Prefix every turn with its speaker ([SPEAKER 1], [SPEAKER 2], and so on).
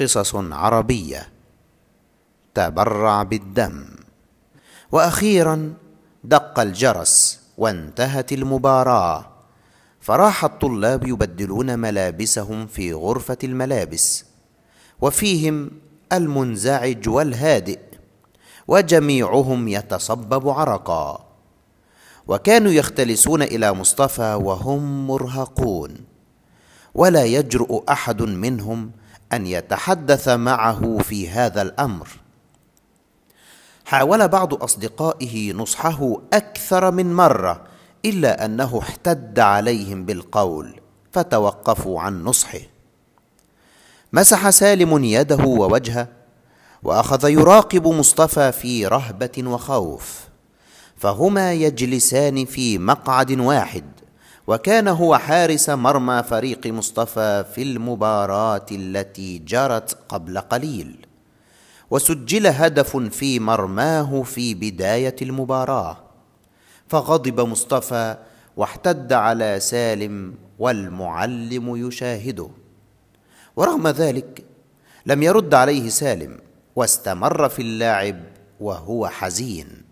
[SPEAKER 1] قصص عربية. تبرع بالدم. وأخيرا دق الجرس وانتهت المباراة. فراح الطلاب يبدلون ملابسهم في غرفة الملابس. وفيهم المنزعج والهادئ. وجميعهم يتصبب عرقا. وكانوا يختلسون إلى مصطفى وهم مرهقون. ولا يجرؤ أحد منهم أن يتحدث معه في هذا الأمر. حاول بعض أصدقائه نصحه أكثر من مرة إلا أنه احتد عليهم بالقول فتوقفوا عن نصحه. مسح سالم يده ووجهه وأخذ يراقب مصطفى في رهبة وخوف فهما يجلسان في مقعد واحد. وكان هو حارس مرمى فريق مصطفى في المباراة التي جرت قبل قليل. وسجل هدف في مرماه في بداية المباراة. فغضب مصطفى واحتد على سالم والمعلم يشاهده. ورغم ذلك لم يرد عليه سالم واستمر في اللعب وهو حزين.